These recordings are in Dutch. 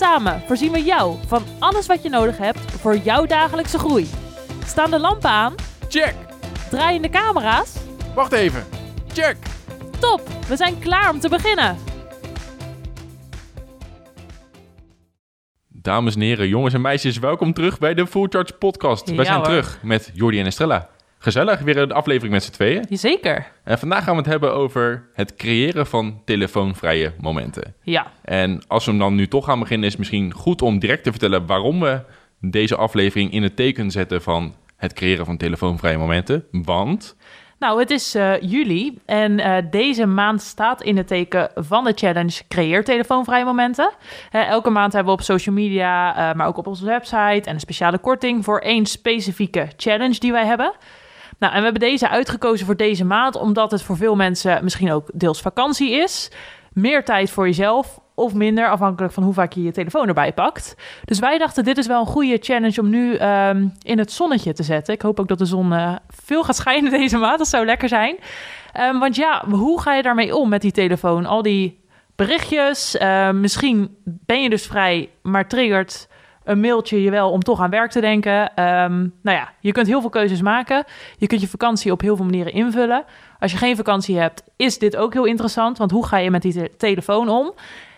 Samen voorzien we jou van alles wat je nodig hebt voor jouw dagelijkse groei. Staan de lampen aan? Check! Draaien de camera's? Wacht even. Check! Top, we zijn klaar om te beginnen. Dames en heren, jongens en meisjes, welkom terug bij de Full Charge Podcast. Ja, Wij zijn hoor. terug met Jordi en Estrella. Gezellig, weer een aflevering met z'n tweeën. Zeker. En vandaag gaan we het hebben over het creëren van telefoonvrije momenten. Ja, En als we hem dan nu toch gaan beginnen, is het misschien goed om direct te vertellen waarom we deze aflevering in het teken zetten van het creëren van telefoonvrije momenten. Want, Nou, het is eh, juli en eh, deze maand staat in het teken van de challenge Creëer telefoonvrije momenten. Eh, elke maand hebben we op social media, maar ook op onze website en een speciale korting voor één specifieke challenge die wij hebben. Nou, en we hebben deze uitgekozen voor deze maand omdat het voor veel mensen misschien ook deels vakantie is. Meer tijd voor jezelf of minder, afhankelijk van hoe vaak je je telefoon erbij pakt. Dus wij dachten, dit is wel een goede challenge om nu ehm, in het zonnetje te zetten. Ik hoop ook dat de zon eh, veel gaat schijnen deze maand. Dat zou lekker zijn. Ehm, want ja, hoe ga je daarmee om met die telefoon? Al die berichtjes. eh, misschien ben je dus vrij, maar triggert een mailtje je wel om toch aan werk te denken. Ehm, nou ja, je kunt heel veel keuzes maken. Je kunt je vakantie op heel veel manieren invullen. Als je geen vakantie hebt, is dit ook heel interessant. Want hoe ga je met die te- telefoon om?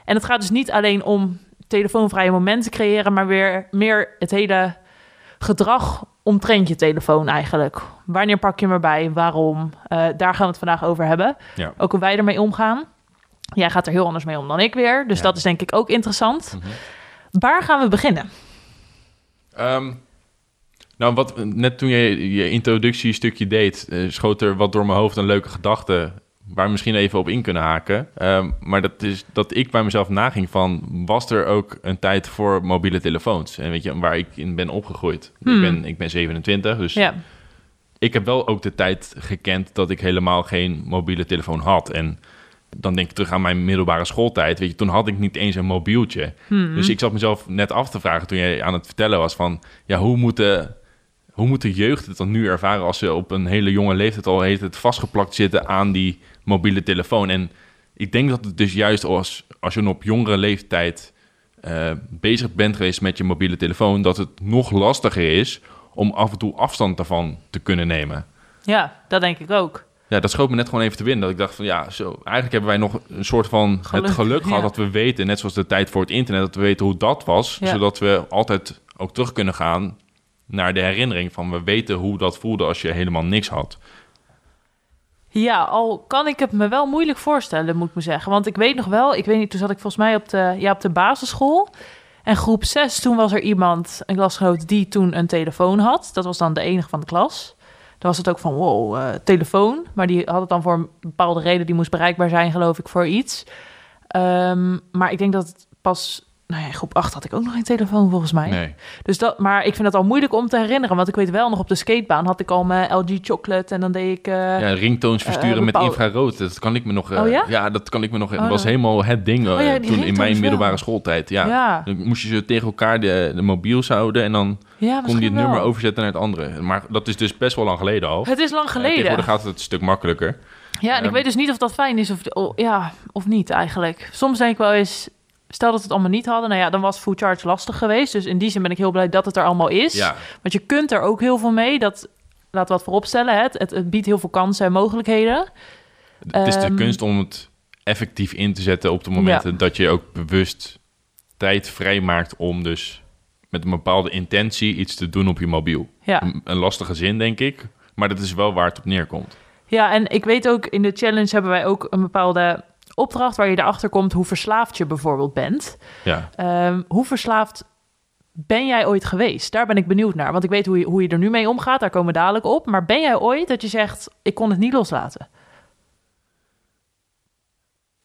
En het gaat dus niet alleen om telefoonvrije momenten creëren, maar weer meer het hele gedrag omtrent je telefoon eigenlijk. Wanneer pak je hem erbij? Waarom? Eh, daar gaan we het vandaag over hebben. ja, Ook hoe wij ermee omgaan. Jij gaat er heel anders mee om dan ik weer. Dus Ja. dat is denk ik ook interessant. Mhm. Waar gaan we beginnen? Ehm, nou, wat, net toen je je introductiestukje deed, eh, schoot er wat door mijn hoofd een leuke gedachte waar we misschien even op in kunnen haken. Ehm, maar dat is dat ik bij mezelf naging van, was er ook een tijd voor mobiele telefoons? En weet je, waar ik in ben opgegroeid. Hmm. Ik, ben, ik ben 27, dus Ja, ik heb wel ook de tijd gekend dat ik helemaal geen mobiele telefoon had. En dan denk ik terug aan mijn middelbare schooltijd. Weet je, toen had ik niet eens een mobieltje. Hmm. Dus ik zat mezelf net af te vragen toen jij aan het vertellen was van... Ja, hoe moet de, hoe moet de jeugd het dan nu ervaren als ze op een hele jonge leeftijd al heet het vastgeplakt zitten aan die mobiele telefoon? En ik denk dat het dus juist als, als je op jongere leeftijd eh, bezig bent geweest met je mobiele telefoon... dat het nog lastiger is om af en toe afstand daarvan te kunnen nemen. ja, dat denk ik ook. Ja, dat schoot me net gewoon even te binnen. Dat ik dacht van ja, zo, eigenlijk hebben wij nog een soort van Geluk, het geluk gehad ja. dat we weten, net zoals de tijd voor het internet, dat we weten hoe dat was. Ja. Zodat we altijd ook terug kunnen gaan naar de herinnering van we weten hoe dat voelde als je helemaal niks had. Ja, al kan ik het me wel moeilijk voorstellen, moet ik me zeggen. Want ik weet nog wel, ik weet niet, toen zat ik volgens mij op de, ja, op de basisschool. En groep 6, toen was er iemand, een klasgenoot, die toen een telefoon had. Dat was dan de enige van de klas. Dan was het ook van, wow, eh, telefoon. Maar die had het dan voor een bepaalde reden, die moest bereikbaar zijn, geloof ik, voor iets. Ehm, maar ik denk dat het pas, nou ja, groep 8 had ik ook nog geen telefoon volgens mij. Nee. Dus dat, maar ik vind dat al moeilijk om te herinneren. Want ik weet wel nog op de skatebaan had ik al mijn LG Chocolate. En dan deed ik... eh, Ja, ringtones versturen Eh, met bepaal- infrarood. Dat kan ik me nog. eh, Oh ja? dat kan ik me nog. Oh, dat was helemaal het ding Oh ja, toen in mijn wel. middelbare schooltijd. Ja. ja. Dan moest je ze tegen elkaar de, de mobiel zouden en dan Ja, kon je het nummer wel. overzetten naar het andere. Maar dat is dus best wel lang geleden al. Het is lang geleden. tegenwoordig gaat het een stuk makkelijker. ja, en ik Ehm. weet dus niet of dat fijn is of, of- ja, of niet eigenlijk. Soms denk ik wel eens, stel dat we het allemaal niet hadden. Nou ja, dan was Food Charge lastig geweest. Dus in die zin ben ik heel blij dat het er allemaal is. Ja, Want je kunt er ook heel veel mee. Dat, we wat vooropstellen. Hè? Het, het, het biedt heel veel kansen en mogelijkheden. Het is de Ehm, kunst om het effectief in te zetten op de momenten dat je ook bewust tijd vrijmaakt om dus met een bepaalde intentie iets te doen op je mobiel. Ja. Een, een lastige zin, denk ik, maar dat is wel waar het op neerkomt. Ja, en ik weet ook, in de challenge hebben wij ook een bepaalde opdracht... waar je erachter komt hoe verslaafd je bijvoorbeeld bent. Ja, Ehm, hoe verslaafd ben jij ooit geweest? Daar ben ik benieuwd naar. Want ik weet hoe je, hoe je er nu mee omgaat. Daar komen we dadelijk op. Maar ben jij ooit dat je zegt, ik kon het niet loslaten?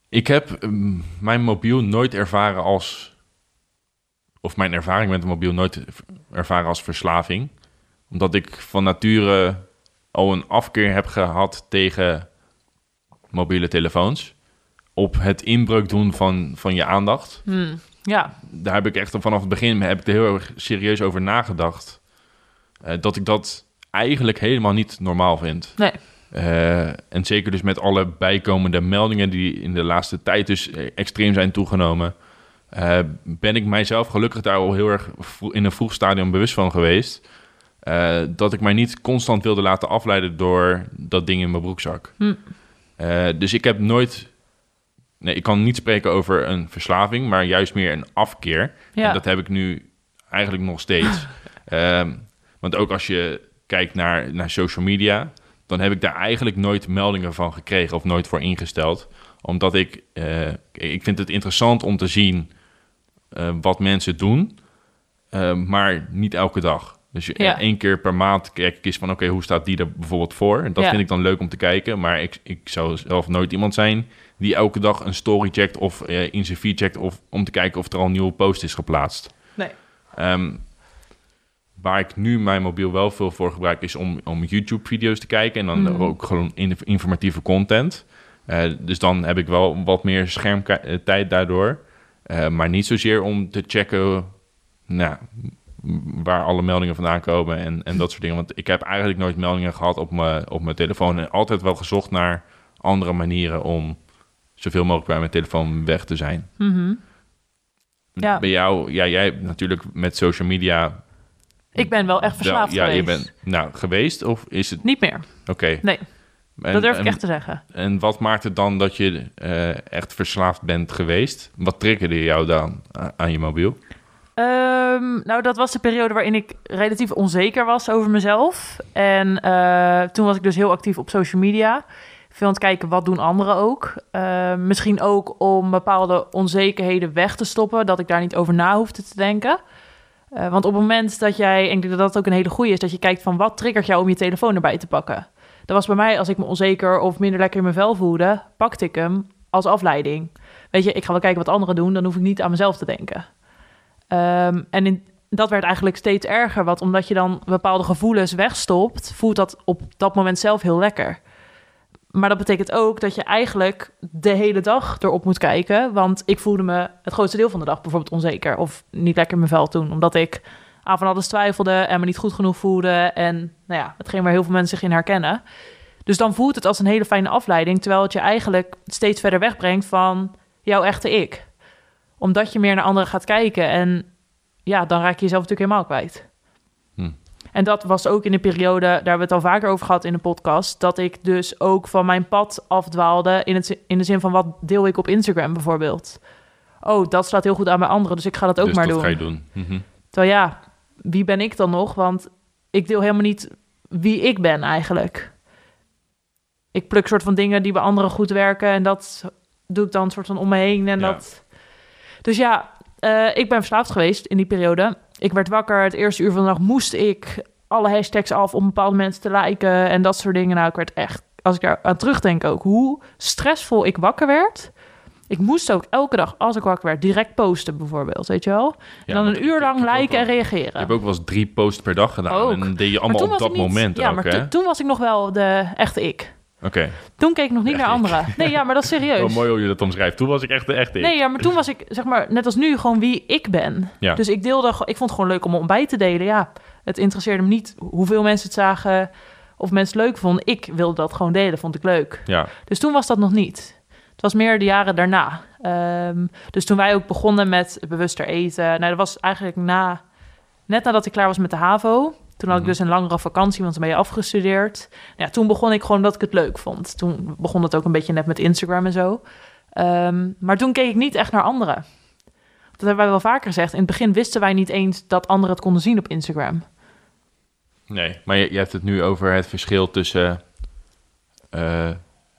ik heb mm, mijn mobiel nooit ervaren als of mijn ervaring met een mobiel nooit ervaren als verslaving. Omdat ik van nature al een afkeer heb gehad tegen mobiele telefoons. Op het inbreuk doen van, van je aandacht. Hmm. Ja, Daar heb ik echt vanaf het begin heb ik er heel erg serieus over nagedacht. Eh, dat ik dat eigenlijk helemaal niet normaal vind. nee. Eh, en zeker dus met alle bijkomende meldingen die in de laatste tijd dus eh, extreem zijn toegenomen, ben ik mijzelf gelukkig daar al heel erg in een vroeg stadium bewust van geweest. dat ik mij niet constant wilde laten afleiden door dat ding in mijn broekzak. Hm. Dus ik heb nooit. Nee, ik kan niet spreken over een verslaving, maar juist meer een afkeer. Ja. En dat heb ik nu eigenlijk nog steeds. Ehm, want ook als je kijkt naar, naar social media, dan heb ik daar eigenlijk nooit meldingen van gekregen of nooit voor ingesteld. Omdat ik, eh, ik vind het interessant om te zien eh, wat mensen doen, eh, maar niet elke dag. Dus je- Ja. één keer per maand kijk ik eens van, oké, hoe staat die er bijvoorbeeld voor? En dat Ja. vind ik dan leuk om te kijken, maar ik, ik zou zelf nooit iemand zijn die elke dag een story checkt of eh, in zijn feed checkt of om te kijken of er al een nieuwe post is geplaatst. Nee. Ehm, waar ik nu mijn mobiel wel veel voor gebruik, is om, om YouTube-video's te kijken. En dan Mhm. ook gewoon in, informatieve content. Eh, dus dan heb ik wel wat meer schermtijd daardoor. Eh, maar niet zozeer om te checken nou, waar alle meldingen vandaan komen en, en dat soort dingen. Want ik heb eigenlijk nooit meldingen gehad op mijn, op mijn telefoon. En altijd wel gezocht naar andere manieren om zoveel mogelijk bij mijn telefoon weg te zijn. Mhm. Ja. Bij jou, ja, jij hebt natuurlijk met social media Ik ben wel echt verslaafd ja, geweest. je bent nou geweest of is het Niet meer. oké? Nee, En- dat durf ik echt te zeggen. En wat maakt het dan dat je eh, echt verslaafd bent geweest? Wat triggerde jou dan a- aan je mobiel? Ehm, nou, dat was de periode waarin ik relatief onzeker was over mezelf. En eh, toen was ik dus heel actief op social media. Veel aan het kijken, wat doen anderen ook? Eh, misschien ook om bepaalde onzekerheden weg te stoppen, dat ik daar niet over na hoefde te denken. Eh, want op het moment dat jij, en ik denk dat dat ook een hele goede is, dat je kijkt van wat triggert jou om je telefoon erbij te pakken. Dat was bij mij, als ik me onzeker of minder lekker in mijn vel voelde, pakte ik hem als afleiding. Weet je, ik ga wel kijken wat anderen doen, dan hoef ik niet aan mezelf te denken. Ehm, en dat werd eigenlijk steeds erger, want omdat je dan bepaalde gevoelens wegstopt, voelt dat op dat moment zelf heel lekker. Maar dat betekent ook dat je eigenlijk de hele dag erop moet kijken. Want ik voelde me het grootste deel van de dag bijvoorbeeld onzeker. Of niet lekker in mijn vel toen. Omdat ik aan van alles twijfelde en me niet goed genoeg voelde. En nou ja, hetgeen waar heel veel mensen zich in herkennen. Dus dan voelt het als een hele fijne afleiding. Terwijl het je eigenlijk steeds verder wegbrengt van jouw echte ik. Omdat je meer naar anderen gaat kijken. En ja, dan raak je jezelf natuurlijk helemaal kwijt. Hm. En dat was ook in de periode, daar hebben we het al vaker over gehad in de podcast, dat ik dus ook van mijn pad afdwaalde in, het, in de zin van wat deel ik op Instagram bijvoorbeeld. Oh, dat slaat heel goed aan bij anderen, dus ik ga dat ook dus maar dat doen. ga je doen. Mhm. Terwijl ja, wie ben ik dan nog? Want ik deel helemaal niet wie ik ben eigenlijk. Ik pluk soort van dingen die bij anderen goed werken en dat doe ik dan soort van om me heen en Ja. dat. Dus ja, eh, ik ben verslaafd geweest in die periode. Ik werd wakker, het eerste uur van de dag moest ik alle hashtags af om bepaalde mensen te liken en dat soort dingen. Nou, ik werd echt, als ik daar aan terugdenk ook, hoe stressvol ik wakker werd. Ik moest ook elke dag, als ik wakker werd, direct posten bijvoorbeeld, weet je wel? Ja, en dan want een uur lang liken en reageren. Ik heb ook wel eens drie posts per dag gedaan. Ook. En dan deed je allemaal op dat niet- moment Ja, ook, maar hè? toen was ik nog wel de echte ik. Oké, Toen keek ik nog niet Echt naar anderen. Nee, ja, maar dat is serieus. mooi hoe je dat omschrijft. Toen was ik echt de echte. Nee, ja, maar toen was ik, zeg maar, net als nu, gewoon wie ik ben. Ja. Dus ik deelde, ik vond het gewoon leuk om om bij te delen. Ja, het interesseerde me niet hoeveel mensen het zagen of mensen het leuk vonden. Ik wilde dat gewoon delen, vond ik leuk. Ja, Dus toen was dat nog niet. Het was meer de jaren daarna. Ehm, dus toen wij ook begonnen met bewuster eten. Nou, dat was eigenlijk na, net nadat ik klaar was met de HAVO. Toen had ik Mhm. dus een langere vakantie, want dan ben je afgestudeerd. Ja, toen begon ik gewoon dat ik het leuk vond. Toen begon het ook een beetje net met Instagram en zo. Ehm, maar toen keek ik niet echt naar anderen. Dat hebben wij wel vaker gezegd. In het begin wisten wij niet eens dat anderen het konden zien op Instagram. nee. Maar je, je hebt het nu over het verschil tussen eh,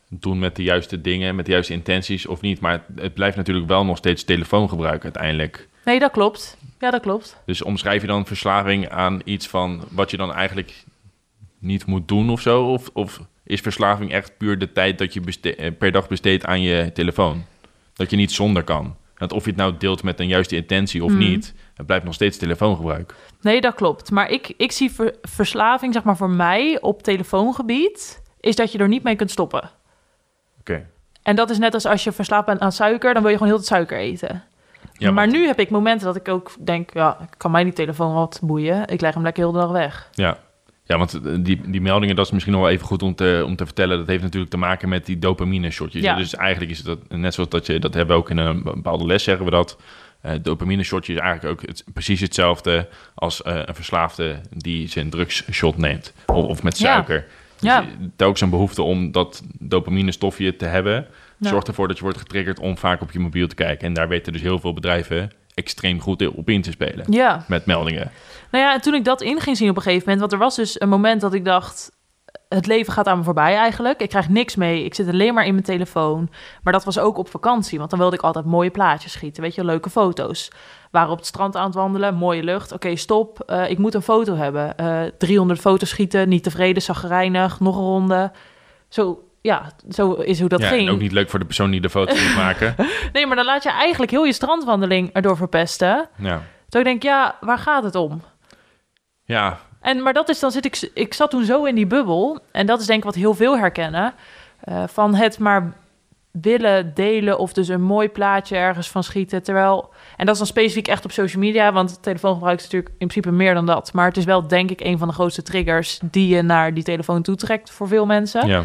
doen met de juiste dingen, met de juiste intenties of niet. Maar het, het blijft natuurlijk wel nog steeds telefoongebruik uiteindelijk. Nee, dat klopt. Ja, dat klopt. Dus omschrijf je dan verslaving aan iets van wat je dan eigenlijk niet moet doen of zo? Of, of is verslaving echt puur de tijd dat je beste- eh, per dag besteedt aan je telefoon? Dat je niet zonder kan. Want of je het nou deelt met een juiste intentie of Mhm. niet, het blijft nog steeds telefoongebruik. Nee, dat klopt. Maar ik, ik zie ver- verslaving, zeg maar voor mij op telefoongebied, is dat je er niet mee kunt stoppen. Oké. En dat is net als als je verslaafd bent aan suiker, dan wil je gewoon heel het suiker eten. Ja, maar nu heb ik momenten dat ik ook denk, ja, kan mij die telefoon wat boeien. Ik leg hem lekker heel de dag weg. Ja. Ja, want eh, die, die meldingen, dat is misschien nog wel even goed om te, om te vertellen. Dat heeft natuurlijk te maken met die dopamine-shotjes. Ja. Dus eigenlijk is het dat, net zoals dat je, dat hebben we ook in een bepaalde les, zeggen we dat. eh dopamine-shotje is eigenlijk ook het, precies hetzelfde als eh, een verslaafde die zijn drugsshot neemt. Of, of met Ja. suiker. Dus Ja. telkens een behoefte om dat dopamine-stofje te hebben, Ja. zorgt ervoor dat je wordt getriggerd om vaak op je mobiel te kijken. En daar weten dus heel veel bedrijven extreem goed op in te spelen. Ja. Met meldingen. Nou ja, en toen ik dat in ging zien op een gegeven moment, want er was dus een moment dat ik dacht, het leven gaat aan me voorbij eigenlijk. Ik krijg niks mee. Ik zit alleen maar in mijn telefoon. Maar dat was ook op vakantie, want dan wilde ik altijd mooie plaatjes schieten, weet je, leuke foto's. Waren op het strand aan het wandelen, mooie lucht. Oké, stop. Eh, ik moet een foto hebben. Eh 300 foto's schieten, niet tevreden, zagrijnig, nog een ronde. Zo, ja, zo is hoe dat ja, ging. en ook niet leuk voor de persoon die de foto moet maken. Nee, maar dan laat je eigenlijk heel je strandwandeling erdoor verpesten. Ja. Toen ik denk, ja, waar gaat het om? Ja, En, maar dat is, dan zit ik, ik zat toen zo in die bubbel. En dat is denk ik wat heel veel herkennen. eh, van het maar willen delen of dus een mooi plaatje ergens van schieten. Terwijl, en dat is dan specifiek echt op social media, want telefoongebruik is natuurlijk in principe meer dan dat. Maar het is wel denk ik een van de grootste triggers die je naar die telefoon toetrekt voor veel mensen. ja.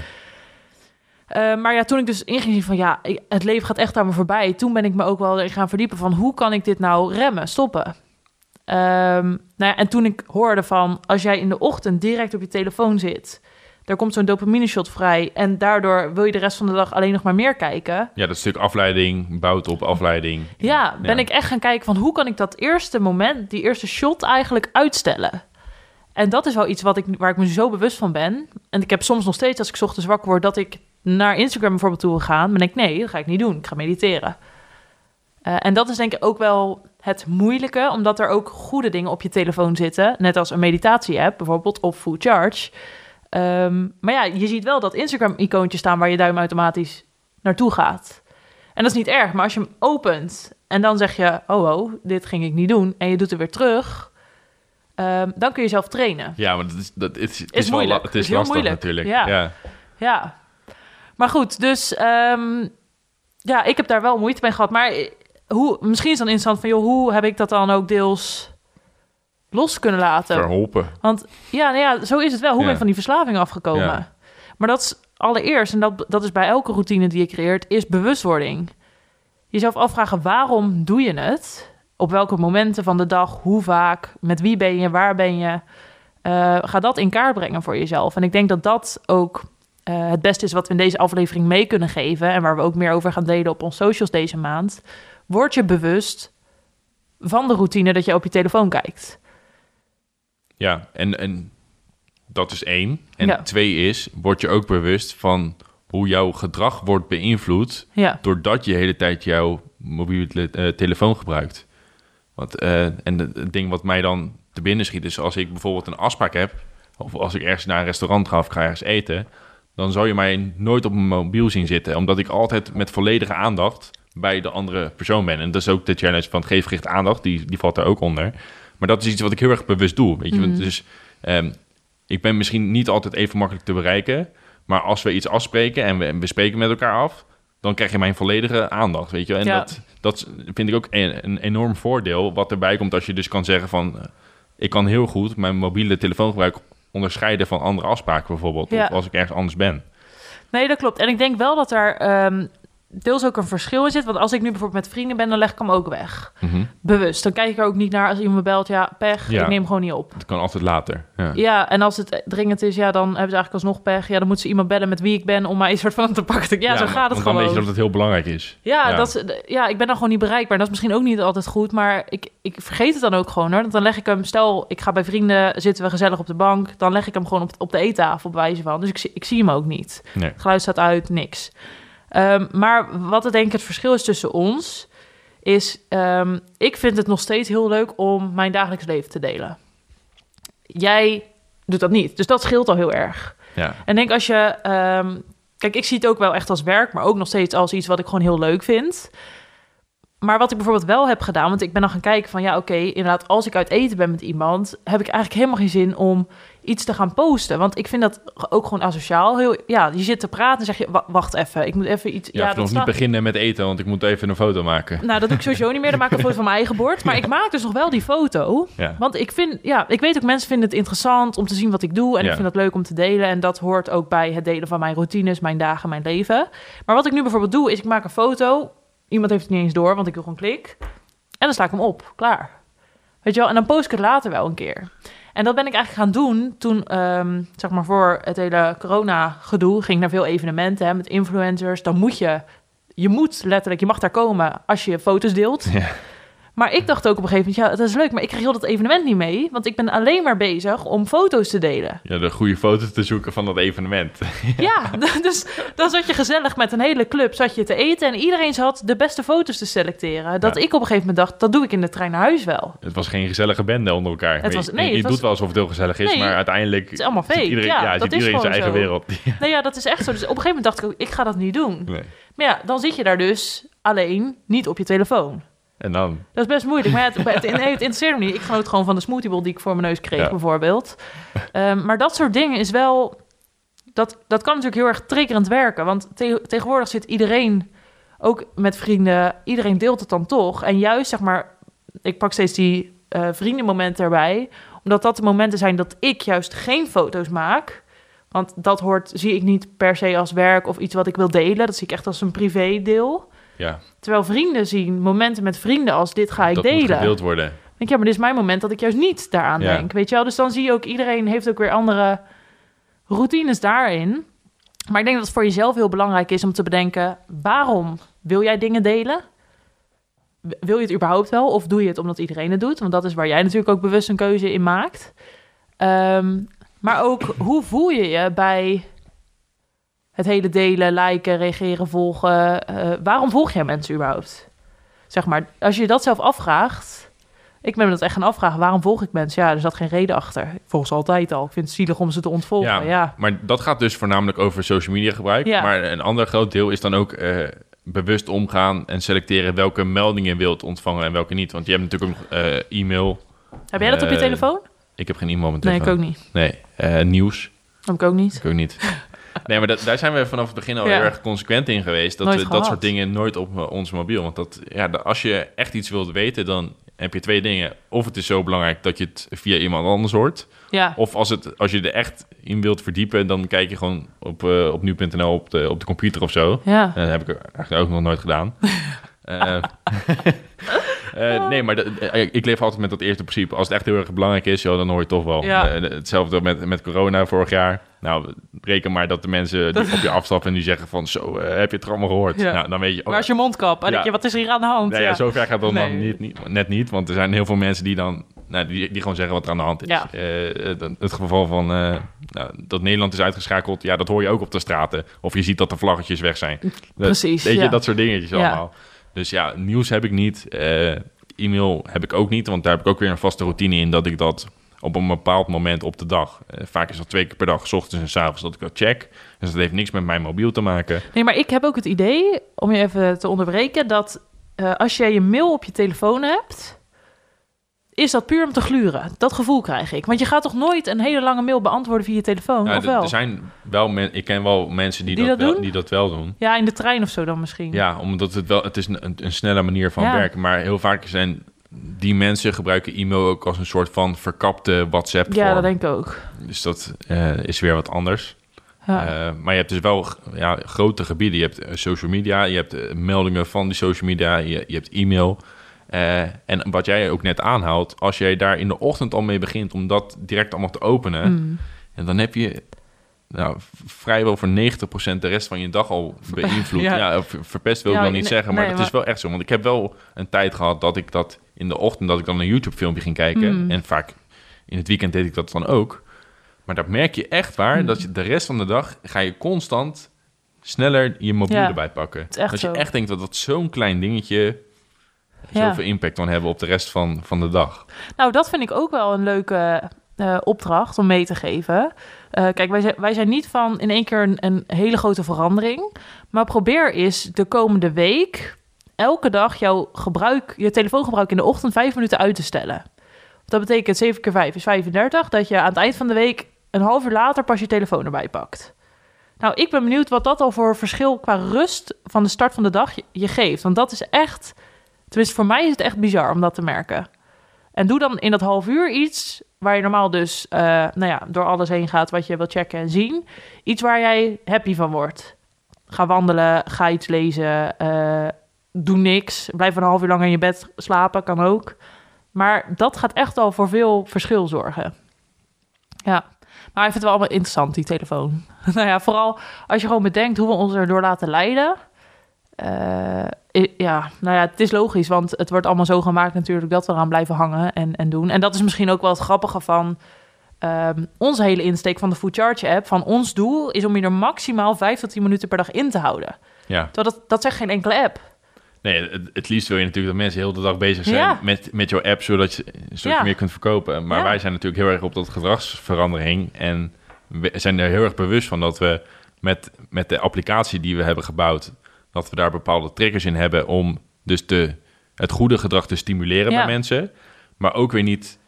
Eh, maar ja, toen ik dus inging zien van ja, het leven gaat echt aan me voorbij. Toen ben ik me ook wel erin gaan verdiepen van hoe kan ik dit nou remmen, stoppen. Ehm, nou ja, en toen ik hoorde van als jij in de ochtend direct op je telefoon zit, daar komt zo'n dopamine shot vrij en daardoor wil je de rest van de dag alleen nog maar meer kijken. ja, dat stuk afleiding bouwt op afleiding. Ja, ben ik echt gaan kijken van hoe kan ik dat eerste moment, die eerste shot eigenlijk uitstellen. En dat is wel iets wat ik, waar ik me zo bewust van ben. En ik heb soms nog steeds, als ik ochtends wakker word, dat ik naar Instagram bijvoorbeeld toe wil gaan. Dan denk nee, dat ga ik niet doen. Ik ga mediteren. Eh, en dat is denk ik ook wel het moeilijke, omdat er ook goede dingen op je telefoon zitten. Net als een meditatie-app, bijvoorbeeld, of Full Charge. Ehm, maar ja, je ziet wel dat Instagram-icoontjes staan waar je duim automatisch naartoe gaat. En dat is niet erg, maar als je hem opent en dan zeg je, oh, oh, dit ging ik niet doen, en je doet het weer terug, ehm, dan kun je zelf trainen. Ja, maar dat is, dat is, het is, moeilijk. het is lastig moeilijk. natuurlijk. Ja. Ja. Ja. Maar goed, dus ehm, ja, ik heb daar wel moeite mee gehad. Maar eh, hoe, misschien is het dan interessant van, joh, hoe heb ik dat dan ook deels los kunnen laten? Verholpen. Want ja, nou ja, zo is het wel. Hoe Ja. ben ik van die verslaving afgekomen? Ja. Maar dat is allereerst, en dat, dat is bij elke routine die je creëert, is bewustwording. Jezelf afvragen, waarom doe je het? Op welke momenten van de dag, hoe vaak, met wie ben je, waar ben je? Eh, ga dat in kaart brengen voor jezelf. En ik denk dat dat ook eh, het beste is wat we in deze aflevering mee kunnen geven. En waar we ook meer over gaan delen op ons socials deze maand. Word je bewust van de routine dat je op je telefoon kijkt. Ja, en, en dat is één. En Ja. twee is, word je ook bewust van hoe jouw gedrag wordt beïnvloed Ja, doordat je de hele tijd jouw mobiele eh, telefoon gebruikt. Want, eh, en het ding wat mij dan te binnen schiet is als ik bijvoorbeeld een afspraak heb, of als ik ergens naar een restaurant ga of ga ergens eten, dan zou je mij nooit op mijn mobiel zien zitten, omdat ik altijd met volledige aandacht bij de andere persoon ben. En dat is ook de challenge van het geefgericht aandacht, die, die valt daar ook onder. Maar dat is iets wat ik heel erg bewust doe. Weet je? Dus ik ben misschien niet altijd even makkelijk te bereiken, maar als we iets afspreken en we, en we spreken met elkaar af, dan krijg je mijn volledige aandacht, weet je. En Ja. dat, dat vind ik ook een, een enorm voordeel wat erbij komt als je dus kan zeggen van... eh, ik kan heel goed mijn mobiele telefoongebruik onderscheiden van andere afspraken bijvoorbeeld. Ja. Of als ik ergens anders ben. Nee, dat klopt. En ik denk wel dat ehm, deels ook een verschil in zit. Want als ik nu bijvoorbeeld met vrienden ben, dan leg ik hem ook weg. Mhm. Bewust. Dan kijk ik er ook niet naar als iemand me belt. Ja, pech. Ja. Ik neem hem gewoon niet op. Dat kan altijd later. Ja. Ja, en als het dringend is, ja, dan hebben ze eigenlijk alsnog pech. Ja, dan moeten ze iemand bellen met wie ik ben om mij een soort van te pakken. Ja, zo gaat het gewoon. Dan weet je dat het heel belangrijk is. Ja. Dat is, ja, ik ben dan gewoon niet bereikbaar. Dat is misschien ook niet altijd goed, maar ik, ik vergeet het dan ook gewoon hoor. Want dan leg ik hem, stel ik ga bij vrienden, zitten we gezellig op de bank, dan leg ik hem gewoon op, op de eettafel bij wijze van. Dus ik, zie- ik zie hem ook niet. Nee. Het geluid staat uit, niks. Ehm, maar wat ik denk het verschil is tussen ons, is ehm, ik vind het nog steeds heel leuk om mijn dagelijks leven te delen. Jij doet dat niet, dus dat scheelt al heel erg. Ja. En ik denk als je... ehm, kijk, ik zie het ook wel echt als werk, maar ook nog steeds als iets wat ik gewoon heel leuk vind. maar wat ik bijvoorbeeld wel heb gedaan, want ik ben dan gaan kijken van ja, oké, inderdaad, als ik uit eten ben met iemand, heb ik eigenlijk helemaal geen zin om iets te gaan posten. Want ik vind dat ook gewoon asociaal. Heel, ja, je zit te praten en zeg je, "Wa- wacht even, ik moet even iets... Ja, Ja, dat nog niet beginnen met eten, want ik moet even een foto maken. Nou, dat doe ik sowieso niet meer. Dan maak ik een foto van mijn eigen bord. Maar ik maak dus nog wel die foto. Ja. Want ik vind, ja, ik weet ook mensen vinden het interessant om te zien wat ik doe. En Ja. ik vind het leuk om te delen. En dat hoort ook bij het delen van mijn routines, mijn dagen, mijn leven. Maar wat ik nu bijvoorbeeld doe, is ik maak een foto. Iemand heeft het niet eens door, want ik doe gewoon klik. En dan sla ik hem op. Klaar. Weet je wel? En dan post ik het later wel een keer. En dat ben ik eigenlijk gaan doen toen, ehm, zeg maar voor het hele corona-gedoe, ging ik naar veel evenementen hè, met influencers. Dan moet je, je moet letterlijk, je mag daar komen als je foto's deelt. Ja. Maar ik dacht ook op een gegeven moment, ja, dat is leuk, maar ik kreeg heel dat evenement niet mee, want ik ben alleen maar bezig om foto's te delen. Ja, de goede foto's te zoeken van dat evenement. Ja, dus dan zat je gezellig met een hele club, zat je te eten en iedereen zat de beste foto's te selecteren. Dat Ja. ik op een gegeven moment dacht, dat doe ik in de trein naar huis wel. Het was geen gezellige bende onder elkaar. Maar was- nee, je, je het was- doet wel alsof het heel gezellig is, Nee, maar uiteindelijk... het is allemaal fake. Iedereen, Ja, ja, dat is iedereen in zijn eigen zo. wereld. Nou ja, dat is echt zo. Dus op een gegeven moment dacht ik ook, ik ga dat niet doen. Nee. Maar ja, dan zit je daar dus alleen, niet op je telefoon. En dan... Dat is best moeilijk. Maar het, het, nee, het interesseert me niet. Ik genoot gewoon van de smoothiebol die ik voor mijn neus kreeg, Ja. bijvoorbeeld. Ehm, maar dat soort dingen is wel... Dat, dat kan natuurlijk heel erg triggerend werken. Want te- tegenwoordig zit iedereen, ook met vrienden... Iedereen deelt het dan toch. En juist, zeg maar... Ik pak steeds die eh, vriendenmomenten erbij. Omdat dat de momenten zijn dat ik juist geen foto's maak. Want dat hoort, zie ik niet per se als werk of iets wat ik wil delen. Dat zie ik echt als een privé deel. Ja, Terwijl vrienden zien momenten met vrienden als dit ga ik dat delen. gedeeld worden. Denk, ja, maar dit is mijn moment dat ik juist niet daaraan Ja. denk. Weet je wel? Dus dan zie je ook, iedereen heeft ook weer andere routines daarin. Maar ik denk dat het voor jezelf heel belangrijk is om te bedenken... waarom wil jij dingen delen? Wil je het überhaupt wel? Of doe je het omdat iedereen het doet? Want dat is waar jij natuurlijk ook bewust een keuze in maakt. Ehm, maar ook, hoe voel je je bij het hele delen, liken, reageren, volgen? Eh, waarom volg jij mensen überhaupt? Zeg maar, als je dat zelf afvraagt... Ik ben me dat echt gaan afvragen. Waarom volg ik mensen? Ja, er zat geen reden achter. Ik volg ze altijd al. Ik vind het zielig om ze te ontvolgen. Ja, Ja, Maar dat gaat dus voornamelijk over social media gebruik. Ja. Maar een ander groot deel is dan ook eh, bewust omgaan en selecteren welke meldingen je wilt ontvangen en welke niet. Want je hebt natuurlijk ook eh, e-mail. Heb jij dat op je telefoon? Ik heb geen e-mail op mijn Nee, ik telefoon. ook niet. Nee, nieuws. Heb ik ook niet. Ik ook niet. Nee, maar dat, daar zijn we vanaf het begin al Ja. heel erg consequent in geweest. Dat Nooit we dat soort dingen nooit op eh, ons mobiel. Want dat, ja, als je echt iets wilt weten, dan heb je twee dingen. Of het is zo belangrijk dat je het via iemand anders hoort. Ja, Of als, het, als je er echt in wilt verdiepen, dan kijk je gewoon op, eh, op nu.nl op de, op de computer of zo. ja. Dat heb ik eigenlijk ook nog nooit gedaan. Eh, eh, nee, maar eh, ik leef altijd met dat eerste principe. Als het echt heel erg belangrijk is, joh, dan hoor je het toch wel. Ja. Eh, hetzelfde met, met corona vorig jaar. Nou, reken maar dat de mensen die op je afstappen en die zeggen van... zo, eh, heb je het allemaal gehoord? Ja. Nou, dan weet je... oh, Waar is je mondkap? En Ja. denk je, wat is er hier aan de hand? Nee, ja. Zover gaat dat Nee. dan niet, niet, net niet. Want er zijn heel veel mensen die dan... Nou, die, die gewoon zeggen wat er aan de hand is. Ja. Eh, het, het geval van eh, nou, dat Nederland is uitgeschakeld... Ja, dat hoor je ook op de straten. Of je ziet dat de vlaggetjes weg zijn. Dat- Precies, Weet je, dat soort dingetjes allemaal. Dus ja, nieuws heb ik niet. e-mail heb ik ook niet. Want daar heb ik ook weer een vaste routine in... dat ik dat op een bepaald moment op de dag... eh, vaak is dat twee keer per dag, 's ochtends en 's avonds... dat ik dat check. Dus dat heeft niks met mijn mobiel te maken. Nee, maar ik heb ook het idee, om je even te onderbreken, dat eh, als jij je mail op je telefoon hebt, is dat puur om te gluren. Dat gevoel krijg ik. Want je gaat toch nooit een hele lange mail beantwoorden via je telefoon, Ja, of wel? er zijn wel men, ik ken wel mensen die, Die dat, dat wel, doen? die dat wel doen. Ja, in de trein of zo dan misschien. Ja, omdat het wel, het is een, een snelle manier van Ja. werken. Maar heel vaak zijn die mensen gebruiken e-mail ook als een soort van verkapte WhatsApp. Ja, dat denk ik ook. Dus dat eh, is weer wat anders. Ja. Eh, maar je hebt dus wel ja, grote gebieden. Je hebt eh, social media, je hebt meldingen van die social media, je, je hebt e-mail. En wat jij ook net aanhaalt, als jij daar in de ochtend al mee begint om dat direct allemaal te openen, Mm. en dan heb je nou, vrijwel voor 90% de rest van je dag al beïnvloed. Ja. Verpest wil ik Ja, wel niet nee, zeggen, maar nee, het is wel echt zo. Want ik heb wel een tijd gehad dat ik dat in de ochtend, dat ik dan een YouTube-filmpje ging kijken. Mm. En vaak in het weekend deed ik dat dan ook. Maar dat merk je echt waar, Mm. dat je de rest van de dag ga je constant sneller je mobiel Ja, erbij pakken. dat je echt denkt dat dat zo'n klein dingetje zoveel impact kan hebben op de rest van, van de dag. Nou, dat vind ik ook wel een leuke eh, opdracht om mee te geven. Eh, kijk, wij zijn, wij zijn niet van in één keer een, hele grote verandering. Maar probeer eens de komende week elke dag jouw gebruik, je telefoongebruik in de ochtend vijf minuten uit te stellen. Dat betekent 7 keer 5 is 35, dat je aan het eind van de week een half uur later pas je telefoon erbij pakt. Nou, ik ben benieuwd wat dat al voor verschil qua rust van de start van de dag je geeft. Want dat is echt, tenminste voor mij is het echt bizar om dat te merken. En doe dan in dat half uur iets waar je normaal dus eh, nou ja, door alles heen gaat wat je wilt checken en zien. Iets waar jij happy van wordt. Ga wandelen, ga iets lezen, eh, doe niks. Blijf een half uur lang in je bed slapen, kan ook. Maar dat gaat echt al voor veel verschil zorgen. Ja, maar ik vind het wel allemaal interessant, die telefoon. nou ja, vooral als je gewoon bedenkt hoe we ons erdoor laten leiden. Eh, ja, nou ja, het is logisch, want het wordt allemaal zo gemaakt natuurlijk dat we eraan blijven hangen en, en doen. En dat is misschien ook wel het grappige van ehm, onze hele insteek van de Food Charge app. Van ons doel is om je er maximaal 5 tot 10 minuten per dag in te houden. Ja. Terwijl dat, dat zegt geen enkele app. Nee, het, het liefst wil je natuurlijk dat mensen heel de dag bezig zijn Ja. met, met jouw app, zodat je, zodat Ja. je meer kunt verkopen. Maar Ja. wij zijn natuurlijk heel erg op dat gedragsverandering en we zijn er heel erg bewust van dat we met, met de applicatie die we hebben gebouwd, dat we daar bepaalde triggers in hebben om dus de, het goede gedrag te stimuleren Ja. bij mensen, maar ook weer niet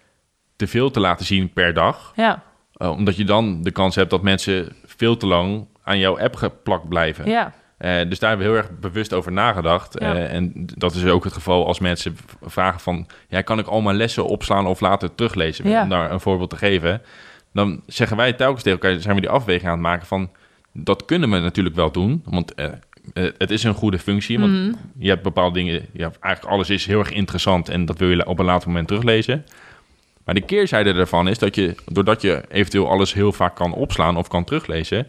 te veel te laten zien per dag. Ja, Uh, omdat je dan de kans hebt dat mensen veel te lang aan jouw app geplakt blijven. ja, Eh, dus daar hebben we heel erg bewust over nagedacht. Ja. Eh, en dat is ook het geval als mensen vragen van... Ja, kan ik al mijn lessen opslaan of later teruglezen? Ja. Om daar een voorbeeld te geven. Dan zeggen wij telkens tegen elkaar... zijn we die afweging aan het maken van... dat kunnen we natuurlijk wel doen. Want eh, eh, het is een goede functie. Want Mhm. je hebt bepaalde dingen... Ja, eigenlijk alles is heel erg interessant... en dat wil je op een later moment teruglezen. Maar de keerzijde daarvan is dat je... doordat je eventueel alles heel vaak kan opslaan of kan teruglezen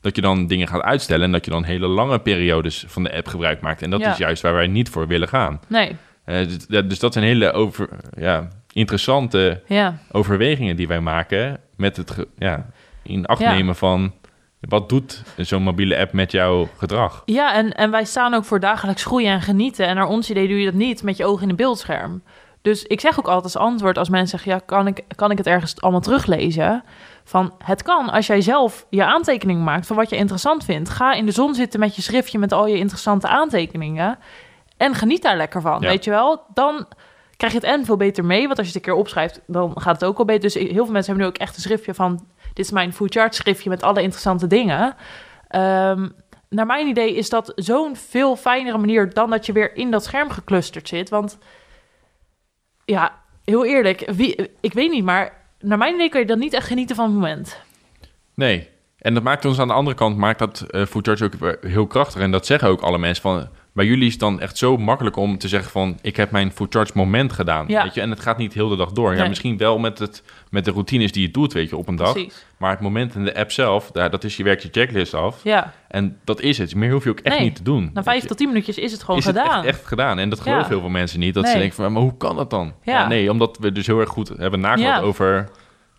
dat je dan dingen gaat uitstellen en dat je dan hele lange periodes van de app gebruik maakt. En dat Ja. is juist waar wij niet voor willen gaan. nee, Eh, dus, dus dat zijn hele over, ja, interessante ja. overwegingen die wij maken met het ja, in acht nemen van wat doet zo'n mobiele app met jouw gedrag. Ja, en, en wij staan ook voor dagelijks groeien en genieten. En naar ons idee doe je dat niet met je ogen in een beeldscherm. Dus ik zeg ook altijd als antwoord als mensen zeggen... ja, kan ik, kan ik het ergens allemaal teruglezen? Van, het kan als jij zelf je aantekeningen maakt... van wat je interessant vindt. Ga in de zon zitten met je schriftje met al je interessante aantekeningen... en geniet daar lekker van, Ja. weet je wel? Dan krijg je het en veel beter mee... want als je het een keer opschrijft, dan gaat het ook wel beter. Dus heel veel mensen hebben nu ook echt een schriftje van... dit is mijn food schriftje met alle interessante dingen... Ehm, naar mijn idee is dat zo'n veel fijnere manier dan dat je weer in dat scherm geclusterd zit. Want ja, heel eerlijk, wie, ik weet niet, maar naar mijn idee kan je dan niet echt genieten van het moment. Nee. En dat maakt ons aan de andere kant, maakt dat Charge ook heel krachtig. En dat zeggen ook alle mensen van... Bij jullie is het dan echt zo makkelijk om te zeggen van... ik heb mijn Food Charge moment gedaan. Ja. Weet je? En het gaat niet heel de dag door. Ja, Nee. misschien wel met, het, met de routines die je doet, weet je, op een dag. Precies. Maar het moment in de app zelf, daar, dat is je werkt je checklist af. Ja, En dat is het. Meer hoef je ook echt Nee. niet te doen. na vijf tot tien minuutjes is het gewoon is het gedaan. echt, echt gedaan. En dat geloven Ja. heel veel mensen niet. Dat ze denken van, maar hoe kan dat dan? Ja. nee, omdat we dus heel erg goed hebben nagedacht over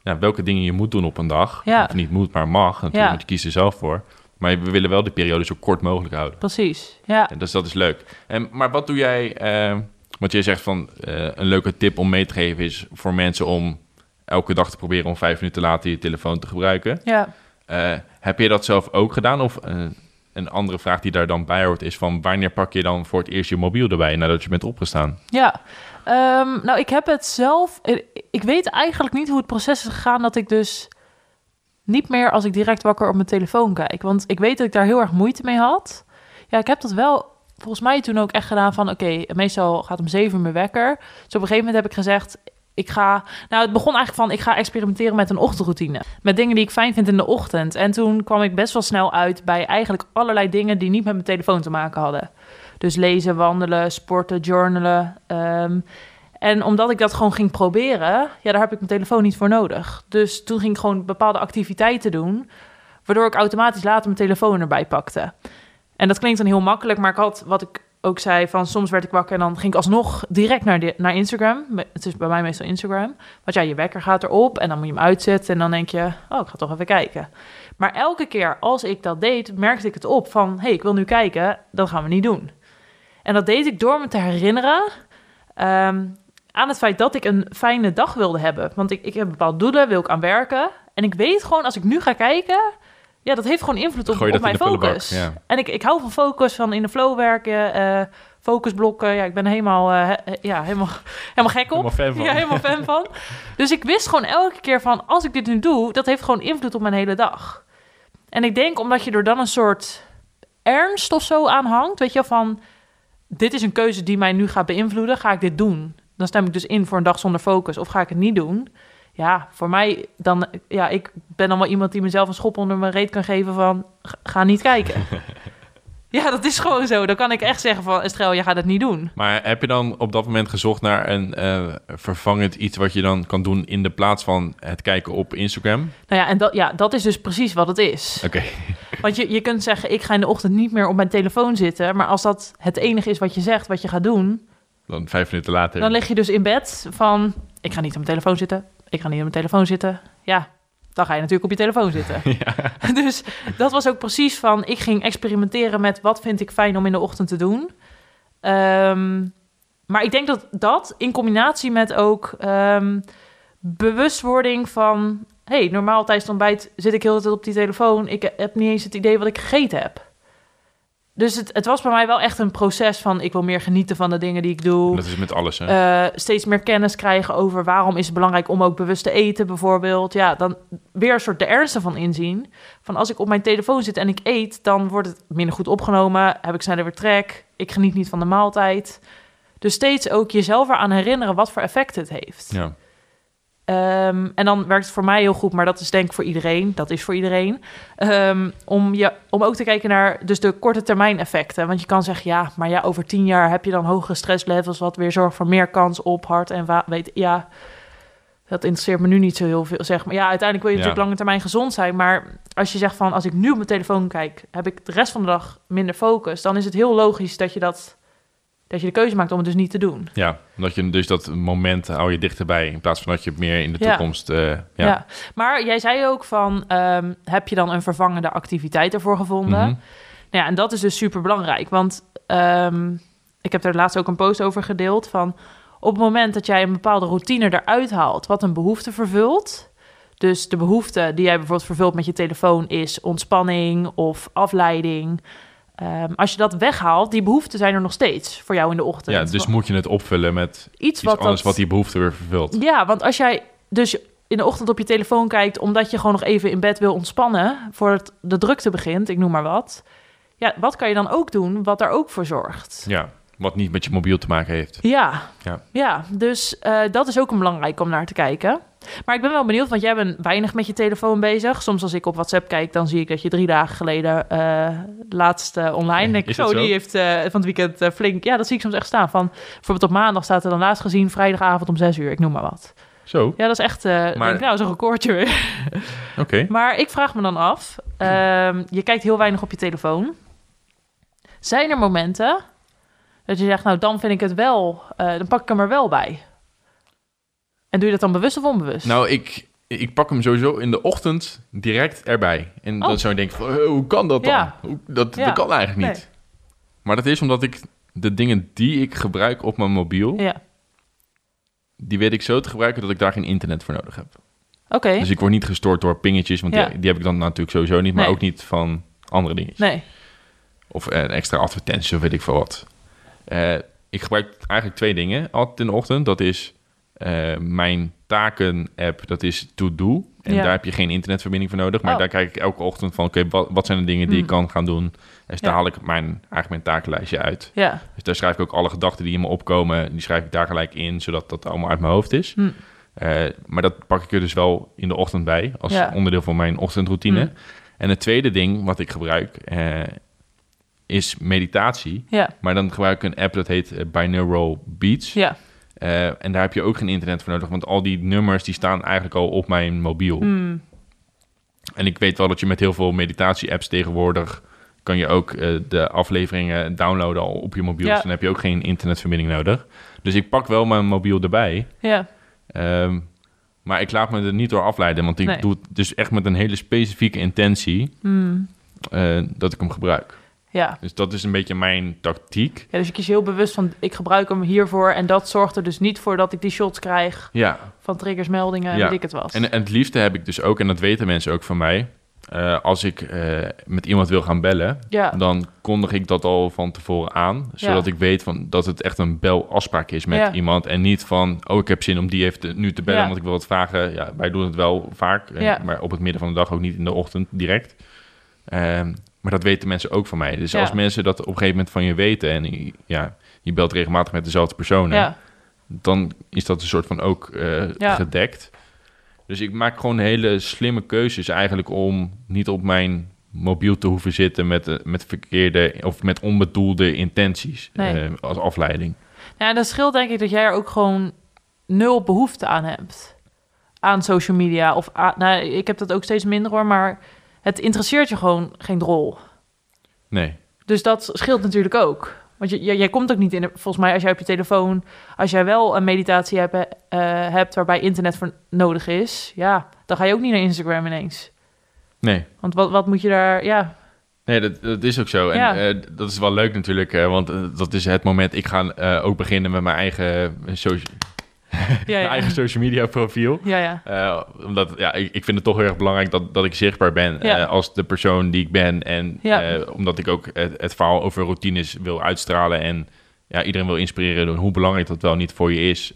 ja, welke dingen je moet doen op een dag. Of niet moet, maar mag. Natuurlijk, want je kiest er zelf voor. Maar we willen wel de periode zo kort mogelijk houden. Precies, ja. En dus dat is leuk. En, maar wat doe jij... eh want jij zegt van, eh, een leuke tip om mee te geven is voor mensen om elke dag te proberen om vijf minuten later je telefoon te gebruiken. Ja, Eh, heb je dat zelf ook gedaan? Of eh, een andere vraag die daar dan bij hoort is van... wanneer pak je dan voor het eerst je mobiel erbij nadat je bent opgestaan? ja. Ehm, nou, ik heb het zelf... Ik weet eigenlijk niet hoe het proces is gegaan dat ik dus niet meer als ik direct wakker op mijn telefoon kijk. Want ik weet dat ik daar heel erg moeite mee had. Ja, ik heb dat wel volgens mij toen ook echt gedaan van... oké, meestal gaat om zeven uur mijn wekker. Dus op een gegeven moment heb ik gezegd... ik ga... Nou, het begon eigenlijk van... ik ga experimenteren met een ochtendroutine. Met dingen die ik fijn vind in de ochtend. En toen kwam ik best wel snel uit bij eigenlijk allerlei dingen... die niet met mijn telefoon te maken hadden. Dus lezen, wandelen, sporten, journalen. ehm, en omdat ik dat gewoon ging proberen, ja, daar heb ik mijn telefoon niet voor nodig. Dus toen ging ik gewoon bepaalde activiteiten doen, waardoor ik automatisch later mijn telefoon erbij pakte. En dat klinkt dan heel makkelijk, maar ik had wat ik ook zei van soms werd ik wakker en dan ging ik alsnog direct naar, naar Instagram. Het is bij mij meestal Instagram. Want ja, je wekker gaat erop en dan moet je hem uitzetten en dan denk je, oh, ik ga toch even kijken. Maar elke keer als ik dat deed, merkte ik het op van, hé, hey, ik wil nu kijken, dat gaan we niet doen. En dat deed ik door me te herinneren ehm, aan het feit dat ik een fijne dag wilde hebben. Want ik, ik heb bepaalde doelen, wil ik aan werken. En ik weet gewoon, als ik nu ga kijken, ja, dat heeft gewoon invloed op, mijn focus. ja. En ik, ik hou van focus, van in de flow werken, eh, focusblokken. Ja, ik ben helemaal, eh, he- ja, helemaal, helemaal gek op. Helemaal fan van. Ja, helemaal fan van. Dus ik wist gewoon elke keer van, als ik dit nu doe, dat heeft gewoon invloed op mijn hele dag. En ik denk omdat je er dan een soort ernst of zo aan hangt, weet je van, dit is een keuze die mij nu gaat beïnvloeden, ga ik dit doen? Dan stem ik dus in voor een dag zonder focus, of ga ik het niet doen? Ja, voor mij dan, ja, ik ben dan wel iemand die mezelf een schop onder mijn reet kan geven van, "Ga- niet kijken. ja, dat is gewoon zo. Dan kan ik echt zeggen van, Estrel, je gaat het niet doen. Maar heb je dan op dat moment gezocht naar een eh, vervangend iets wat je dan kan doen in de plaats van het kijken op Instagram? Nou ja, en dat, ja, dat is dus precies wat het is. Oké, Want je, je kunt zeggen, ik ga in de ochtend niet meer op mijn telefoon zitten. Maar als dat het enige is wat je zegt, wat je gaat doen... dan vijf minuten later. dan lig je dus in bed van... ik ga niet op mijn telefoon zitten. Ik ga niet op mijn telefoon zitten. Ja, dan ga je natuurlijk op je telefoon zitten. dus dat was ook precies van... ik ging experimenteren met wat vind ik fijn om in de ochtend te doen. Ehm, maar ik denk dat dat in combinatie met ook ehm, bewustwording van... hey, normaal tijdens het ontbijt zit ik heel de tijd op die telefoon. Ik heb niet eens het idee wat ik gegeten heb. Dus het, het was bij mij wel echt een proces van... ik wil meer genieten van de dingen die ik doe. Dat is met alles, hè? Eh, steeds meer kennis krijgen over waarom is het belangrijk om ook bewust te eten, bijvoorbeeld. Ja, dan weer een soort de ernst ervan inzien. Van als ik op mijn telefoon zit en ik eet, dan wordt het minder goed opgenomen. Heb ik sneller weer trek. Ik geniet niet van de maaltijd. Dus steeds ook jezelf eraan herinneren wat voor effect het heeft. ja. Ehm, en dan werkt het voor mij heel goed, maar dat is denk ik voor iedereen. Dat is voor iedereen. Ehm, om, je, om ook te kijken naar dus de korte termijn effecten. Want je kan zeggen, ja, maar ja, over tien jaar heb je dan hogere stresslevels... wat weer zorgt voor meer kans op hart en weet Ja, dat interesseert me nu niet zo heel veel, zeg maar. Ja, uiteindelijk wil je Ja. natuurlijk lange termijn gezond zijn. Maar als je zegt van, als ik nu op mijn telefoon kijk... heb ik de rest van de dag minder focus... dan is het heel logisch dat je dat... dat je de keuze maakt om het dus niet te doen. ja, omdat je dus dat moment hou je dichterbij... in plaats van dat je meer in de Ja. toekomst... eh, ja. Ja. maar jij zei ook van, ehm, heb je dan een vervangende activiteit ervoor gevonden? Mhm. Nou ja, en dat is dus super belangrijk, want ehm, ik heb er laatst ook een post over gedeeld van, op het moment dat jij een bepaalde routine eruit haalt, wat een behoefte vervult, dus de behoefte die jij bijvoorbeeld vervult met je telefoon is ontspanning of afleiding. Ehm, als je dat weghaalt, die behoeften zijn er nog steeds voor jou in de ochtend. ja, dus moet je het opvullen met iets iets wat anders dat- wat die behoefte weer vervult. ja, want als jij dus in de ochtend op je telefoon kijkt... omdat je gewoon nog even in bed wil ontspannen... voordat de drukte begint, ik noem maar wat... ja, wat kan je dan ook doen wat daar ook voor zorgt? Ja, wat niet met je mobiel te maken heeft. Ja, Ja. ja. dus eh, dat is ook een belangrijk om naar te kijken. Maar ik ben wel benieuwd, want jij bent weinig met je telefoon bezig. Soms als ik op WhatsApp kijk, dan zie ik dat je drie dagen geleden eh, laatst eh, online... denk zo, zo? die heeft van het weekend flink... Ja, dat zie ik soms echt staan. Van, bijvoorbeeld op maandag staat er dan laatst gezien... vrijdagavond om zes uur, ik noem maar wat. Zo, Ja, dat is echt... Maar- denk, ik, nou, zo'n recordje weer. oké. Maar ik vraag me dan af, ehm, je kijkt heel weinig op je telefoon. Zijn er momenten dat je zegt, nou dan vind ik het wel, eh, dan pak ik hem er wel bij. En doe je dat dan bewust of onbewust? Nou, ik, ik pak hem sowieso in de ochtend direct erbij. En Oh. dan zou je denken, van, eh, hoe kan dat dan? Ja. Hoe, dat, Ja. dat kan eigenlijk niet. Nee. Maar dat is omdat ik de dingen die ik gebruik op mijn mobiel... Ja, die weet ik zo te gebruiken dat ik daar geen internet voor nodig heb. oké. Dus ik word niet gestoord door pingetjes, want die, die heb ik dan natuurlijk sowieso niet, maar Nee. ook niet van andere dingen. Nee, Of eh, een extra advertentie of weet ik veel wat. Eh, ik gebruik eigenlijk twee dingen altijd in de ochtend. Dat is eh, mijn taken-app, dat is To-Do. En Ja. daar heb je geen internetverbinding voor nodig. Maar Oh. daar kijk ik elke ochtend van, oké, wat, wat zijn de dingen die Hmm. ik kan gaan doen? Dus daar haal ik mijn, eigenlijk mijn takenlijstje uit. ja. Dus daar schrijf ik ook alle gedachten die in me opkomen, die schrijf ik daar gelijk in, zodat dat allemaal uit mijn hoofd is. Hm. Eh, maar dat pak ik er dus wel in de ochtend bij, als onderdeel van mijn ochtendroutine. Hm. En het tweede ding wat ik gebruik is meditatie. Ja, Maar dan gebruik ik een app dat heet eh, Binaural Beats. ja. Eh, en daar heb je ook geen internet voor nodig, want al die nummers die staan eigenlijk al op mijn mobiel. Hmm. En ik weet wel dat je met heel veel meditatie-apps tegenwoordig kan je ook eh, de afleveringen downloaden al op je mobiel. Ja. Dus dan heb je ook geen internetverbinding nodig. Dus ik pak wel mijn mobiel erbij. Ja, Ehm, maar ik laat me er niet door afleiden, want ik Nee. doe het dus echt met een hele specifieke intentie Hmm. dat ik hem gebruik. Ja. Dus dat is een beetje mijn tactiek. ja. Dus je kiest heel bewust van, ik gebruik hem hiervoor. En dat zorgt er dus niet voor dat ik die shots krijg Ja, van triggersmeldingen, Ja. weet ik het en, en het liefste heb ik dus ook, en dat weten mensen ook van mij, eh, als ik eh, met iemand wil gaan bellen, Ja. dan kondig ik dat al van tevoren aan. Zodat ik weet van, dat het echt een belafspraak is met Ja. iemand. En niet van, oh, ik heb zin om die even te- nu te bellen, want ik wil wat vragen. Ja, wij doen het wel vaak, eh, maar op het midden van de dag ook niet in de ochtend direct. Ehm, maar dat weten mensen ook van mij. Dus Ja. als mensen dat op een gegeven moment van je weten... en je- ja, je belt regelmatig met dezelfde personen... Ja. dan is dat een soort van ook eh, Ja. gedekt. Dus ik maak gewoon hele slimme keuzes eigenlijk om niet op mijn mobiel te hoeven zitten met, eh, met verkeerde of met onbedoelde intenties Nee. eh, als afleiding. Ja, en dat scheelt denk ik dat jij er ook gewoon nul behoefte aan hebt. Aan social media. Of aan- nou, ik heb dat ook steeds minder hoor, maar het interesseert je gewoon geen drol. Nee, Dus dat scheelt natuurlijk ook. Want je, jij- komt ook niet in, de- volgens mij, als jij op je telefoon, als jij wel een meditatie hebt, eh, hebt waarbij internet voor nodig is, ja, dan ga je ook niet naar Instagram ineens. nee. Want wat, wat moet je daar, ja, Nee, dat, dat is ook zo. En Ja. eh, dat is wel leuk natuurlijk, want eh, dat is het moment. Ik ga ook beginnen met mijn eigen, socia- ja, mijn ja. eigen social media profiel. ja, ja. Eh, omdat ja, ik, ik vind het toch heel erg belangrijk dat, dat ik zichtbaar ben Ja. eh, als de persoon die ik ben. En Ja. eh, omdat ik ook het, het verhaal over routines wil uitstralen en ja, iedereen wil inspireren door hoe belangrijk dat wel niet voor je is.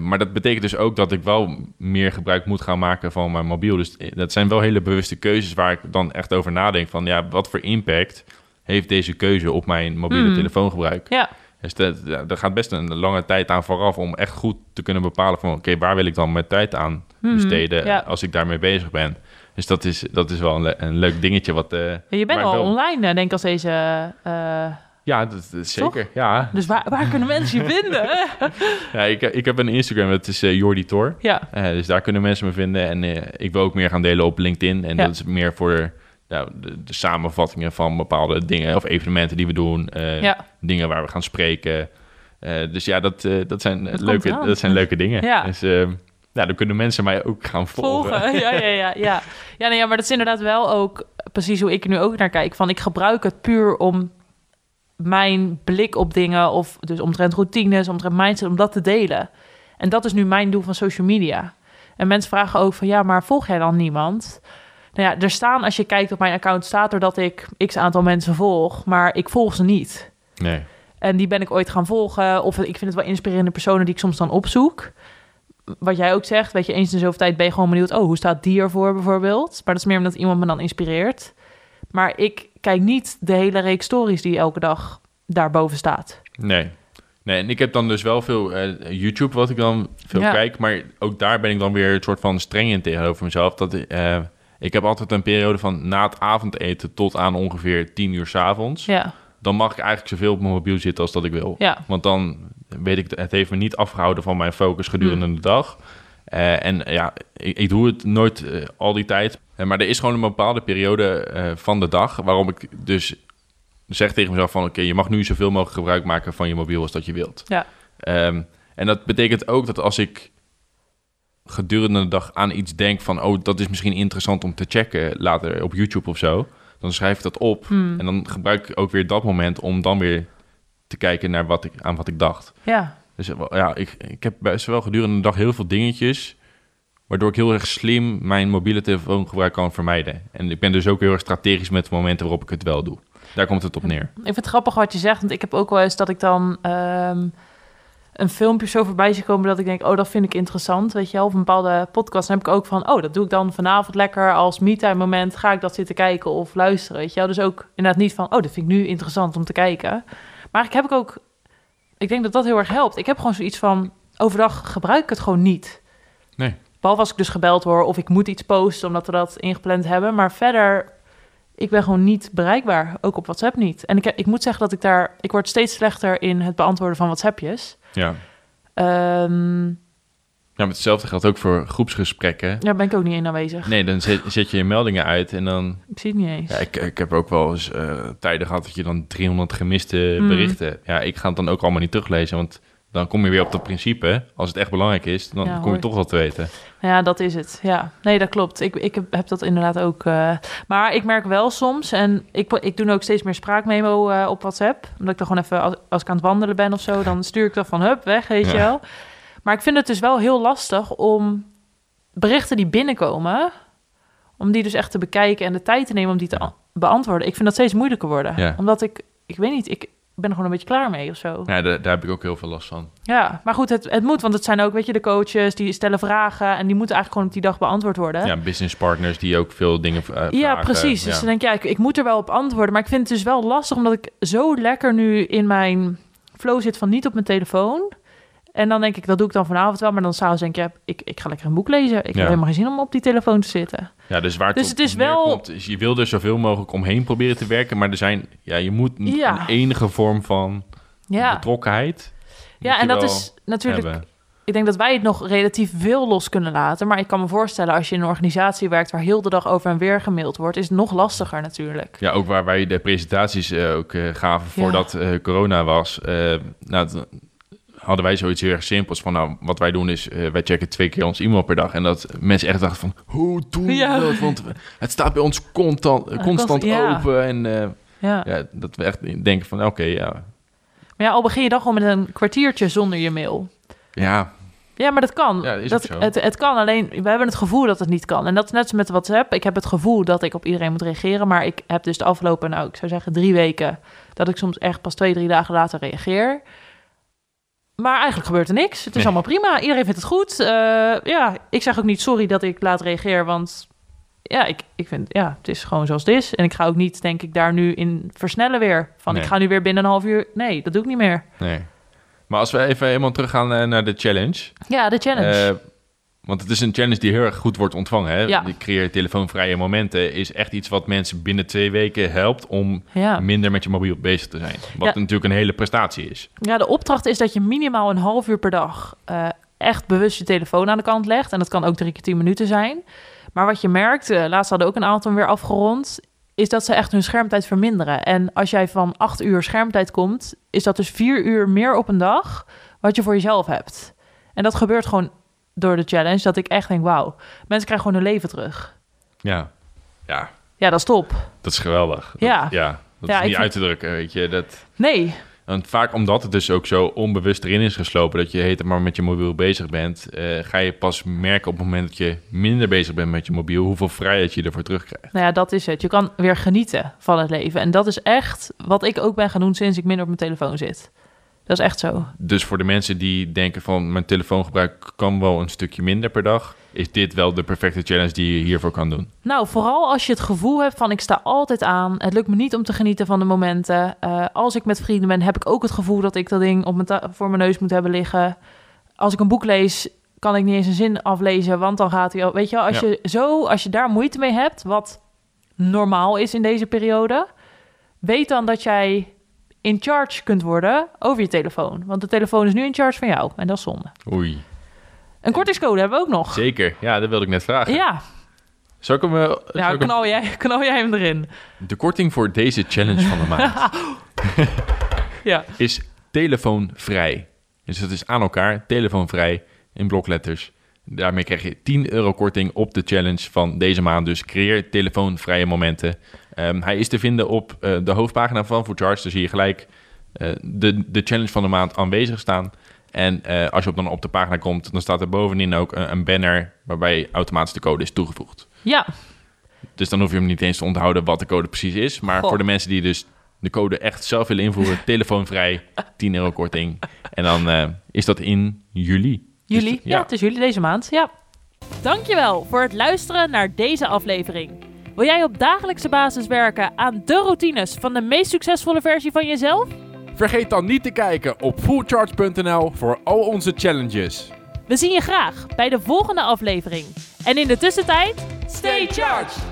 Maar dat betekent dus ook dat ik wel meer gebruik moet gaan maken van mijn mobiel. Dus dat zijn wel hele bewuste keuzes waar ik dan echt over nadenk. Van ja, wat voor impact heeft deze keuze op mijn mobiele Hmm. telefoongebruik? Ja, Dus ja, er gaat best een lange tijd aan vooraf om echt goed te kunnen bepalen van... oké, waar wil ik dan mijn tijd aan Mhm, besteden ja. als ik daarmee bezig ben? Dus dat is, dat is wel een, le- een leuk dingetje wat... eh, Ja, je bent al wel- online, eh, denk ik, als deze... eh, Ja, dat, dat is zeker. Ja. dus waar, waar kunnen mensen je vinden? ja ik, ik heb een Instagram, dat is eh, Jordi Tor. ja, dus daar kunnen mensen me vinden. En ik wil ook meer gaan delen op LinkedIn. En Ja. dat is meer voor nou, de, de samenvattingen van bepaalde dingen... of evenementen die we doen. eh, ja, dingen waar we gaan spreken. Eh, dus ja, dat, eh, dat, zijn, Dat leuke, dat zijn leuke dingen. Ja. Dus ja, dan kunnen mensen mij ook gaan volgen. volgen. Ja, ja, ja, ja. Ja, nee, ja, maar dat is inderdaad wel ook precies hoe ik er nu ook naar kijk. Van ik gebruik het puur om mijn blik op dingen, of dus omtrent routines, omtrent mindset, om dat te delen. En dat is nu mijn doel van social media. En mensen vragen ook van, ja, maar volg jij dan niemand? Nou ja, er staan, als je kijkt op mijn account, staat er dat ik x aantal mensen volg, maar ik volg ze niet. Nee. En die ben ik ooit gaan volgen. Of ik vind het wel inspirerende personen die ik soms dan opzoek. Wat jij ook zegt, weet je, eens in zoveel tijd ben je gewoon benieuwd... oh, hoe staat die ervoor bijvoorbeeld? Maar dat is meer omdat iemand me dan inspireert. Maar ik kijk niet de hele reeks stories die elke dag daarboven staat. Nee. Nee, en ik heb dan dus wel veel eh, YouTube wat ik dan veel Ja. kijk. Maar ook daar ben ik dan weer een soort van streng in tegenover mezelf. Dat, eh, ik heb altijd een periode van na het avondeten tot aan ongeveer 10 uur 's avonds. Ja, Dan mag ik eigenlijk zoveel op mijn mobiel zitten als dat ik wil. ja, Want dan weet ik, het heeft me niet afgehouden van mijn focus gedurende Hmm. de dag. Eh, en ja, ik, ik doe het nooit eh, al die tijd. Eh, maar er is gewoon een bepaalde periode van de dag waarom ik dus zeg tegen mezelf van... oké, je mag nu zoveel mogelijk gebruik maken van je mobiel als dat je wilt. ja, Ehm, en dat betekent ook dat als ik gedurende de dag aan iets denk van... oh, dat is misschien interessant om te checken later op YouTube of zo... dan schrijf ik dat op Hmm. en dan gebruik ik ook weer dat moment om dan weer te kijken naar wat ik, aan wat ik dacht. ja. Dus ja, ik, ik heb best wel gedurende de dag heel veel dingetjes... waardoor ik heel erg slim mijn mobiele telefoongebruik kan vermijden. En ik ben dus ook heel erg strategisch met de momenten waarop ik het wel doe. Daar komt het op neer. Ik vind het grappig wat je zegt, want ik heb ook wel eens dat ik dan ehm, een filmpje zo voorbij zie komen dat ik denk, oh, dat vind ik interessant, weet je wel. Of een bepaalde podcast, dan heb ik ook van, oh, dat doe ik dan vanavond lekker als me-time moment, ga ik dat zitten kijken of luisteren, weet je wel. Dus ook inderdaad niet van, oh, dat vind ik nu interessant om te kijken. Maar ik heb ik ook, ik denk dat dat heel erg helpt. Ik heb gewoon zoiets van, overdag gebruik ik het gewoon niet. Nee. Behalve als ik dus gebeld word of ik moet iets posten omdat we dat ingepland hebben. Maar verder, ik ben gewoon niet bereikbaar. Ook op WhatsApp niet. En ik, ik moet zeggen dat ik daar... Ik word steeds slechter in het beantwoorden van WhatsAppjes. Ja. Ehm ja, maar hetzelfde geldt ook voor groepsgesprekken. daar ben ik ook niet in aanwezig. Nee, dan zet, zet je je meldingen uit en dan... Ik zie het niet eens. Ja, ik, ik heb ook wel eens eh, tijden gehad dat je dan 300 gemiste Hmm. berichten... Ja, ik ga het dan ook allemaal niet teruglezen, want dan kom je weer op dat principe. Als het echt belangrijk is, dan Ja, kom je toch wel te weten. Ja, dat is het. Ja, nee, dat klopt. Ik, ik heb, heb dat inderdaad ook. eh, maar ik merk wel soms, en ik, ik doe ook steeds meer spraakmemo eh, op WhatsApp. Omdat ik dan gewoon even, als, als ik aan het wandelen ben of zo, dan stuur ik dat van hup, weg, weet je wel. Maar ik vind het dus wel heel lastig om berichten die binnenkomen, om die dus echt te bekijken en de tijd te nemen om die te beantwoorden. Ik vind dat steeds moeilijker worden. Ja. Omdat ik, ik weet niet, ik ben er gewoon een beetje klaar mee of zo. Ja, daar, daar heb ik ook heel veel last van. Ja, maar goed, het, het moet, want het zijn ook, weet je, de coaches die stellen vragen en die moeten eigenlijk gewoon op die dag beantwoord worden. Ja, business partners die ook veel dingen eh, vragen. Ja, precies. Dus dan denk ik, ja, ik, ik moet er wel op antwoorden. Maar ik vind het dus wel lastig, omdat ik zo lekker nu in mijn flow zit van niet op mijn telefoon. En dan denk ik, dat doe ik dan vanavond wel. Maar dan s'avonds denk ik, ja, ik, ik ga lekker een boek lezen. Ik Ja. heb helemaal geen zin om op die telefoon te zitten. Ja, dus waar het, Dus het is wel- neerkomt, is je wil er zoveel mogelijk omheen proberen te werken, maar er zijn, ja, je moet Ja. een enige vorm van Ja, betrokkenheid. ja en dat is natuurlijk... hebben. Ik denk dat wij het nog relatief veel los kunnen laten. Maar ik kan me voorstellen, als je in een organisatie werkt... waar heel de dag over en weer gemaild wordt... is het nog lastiger natuurlijk. Ja, ook waar wij de presentaties eh, ook eh, gaven Ja. voordat eh, corona was. nou, hadden wij zoiets heel erg simpels van, nou, wat wij doen is, eh, wij checken twee keer ons e-mail per dag. En dat mensen echt dachten van, hoe doen we Ja. dat? Want het staat bij ons constant, constant ja. open. En eh, Ja. dat we echt denken van, oké, ja, Maar ja, al begin je dan gewoon met een kwartiertje zonder je mail... ja, Ja, maar dat kan. Ja, dat. Het, het kan, alleen we hebben het gevoel dat het niet kan. En dat is net zo met WhatsApp. Ik heb het gevoel dat ik op iedereen moet reageren. Maar ik heb dus de afgelopen, nou, ik zou zeggen drie weken... dat ik soms echt pas twee, drie dagen later reageer. Maar eigenlijk gebeurt er niks. Het is Nee. allemaal prima. Iedereen vindt het goed. Eh, ja, ik zeg ook niet sorry dat ik laat reageer, want... Ja, ik, ik vind, ja, het is gewoon zoals het is. En ik ga ook niet, denk ik, daar nu in versnellen weer. Van, Nee. ik ga nu weer binnen een half uur... Nee, dat doe ik niet meer. nee. Maar als we even helemaal teruggaan eh, naar de challenge. Ja, de challenge. Eh, want het is een challenge die heel erg goed wordt ontvangen. Hè? Ja. Die creëer telefoonvrije momenten is echt iets wat mensen binnen twee weken helpt om ja. minder met je mobiel bezig te zijn. Wat Ja. natuurlijk een hele prestatie is. Ja, de opdracht is dat je minimaal een half uur per dag eh, echt bewust je telefoon aan de kant legt. En dat kan ook drie keer tien minuten zijn. Maar wat je merkt, eh, laatst hadden ook een aantal weer afgerond, is dat ze echt hun schermtijd verminderen. En als jij van acht uur schermtijd komt, is dat dus vier uur meer op een dag wat je voor jezelf hebt. En dat gebeurt gewoon door de challenge, dat ik echt denk, wauw, mensen krijgen gewoon hun leven terug. Ja, ja Ja, dat is top. dat is geweldig. Dat- Ja. ja dat Ja, is niet vind- uit te drukken, weet je. Dat, Nee, en vaak omdat het dus ook zo onbewust erin is geslopen... dat je heet maar met je mobiel bezig bent... eh, ga je pas merken op het moment dat je minder bezig bent met je mobiel... hoeveel vrijheid je ervoor terugkrijgt. Nou ja, dat is het. Je kan weer genieten van het leven. En dat is echt wat ik ook ben gaan doen sinds ik minder op mijn telefoon zit. Dat is echt zo. Dus voor de mensen die denken van... mijn telefoongebruik kan wel een stukje minder per dag... is dit wel de perfecte challenge die je hiervoor kan doen. Nou, vooral als je het gevoel hebt van ik sta altijd aan. Het lukt me niet om te genieten van de momenten. Eh, als ik met vrienden ben, heb ik ook het gevoel dat ik dat ding op mijn voor mijn neus moet hebben liggen. Als ik een boek lees, kan ik niet eens een zin aflezen, want dan gaat hij al. Weet je, wel, als Ja. je zo, als je daar moeite mee hebt, wat normaal is in deze periode, weet dan dat jij in charge kunt worden over je telefoon. Want de telefoon is nu in charge van jou en dat is zonde. Oei, Een kortingscode hebben we ook nog. zeker. Ja, dat wilde ik net vragen. Ja, Zal ik hem... zal nou, ik hem- knal jij, knal jij hem erin. De korting voor deze challenge van de maand Ja. is telefoonvrij. Dus dat is aan elkaar, telefoonvrij, in blokletters. Daarmee krijg je 10 euro korting op de challenge van deze maand. Dus creëer telefoonvrije momenten. Ehm, hij is te vinden op eh, de hoofdpagina van Charge. Daar zie je gelijk eh, de, de challenge van de maand aanwezig staan. En eh, als je op, dan op de pagina komt, dan staat er bovenin ook een, een banner... waarbij automatisch de code is toegevoegd. Ja, Dus dan hoef je hem niet eens te onthouden wat de code precies is. Maar Goh. voor de mensen die dus de code echt zelf willen invoeren, telefoonvrij, 10 euro korting. En dan is dat in juli. Juli? Dus, ja. het is juli deze maand. Ja. Dankjewel voor het luisteren naar deze aflevering. Wil jij op dagelijkse basis werken aan de routines van de meest succesvolle versie van jezelf? Vergeet dan niet te kijken op fullcharge.nl voor al onze challenges. We zien je graag bij de volgende aflevering. En in de tussentijd, stay charged!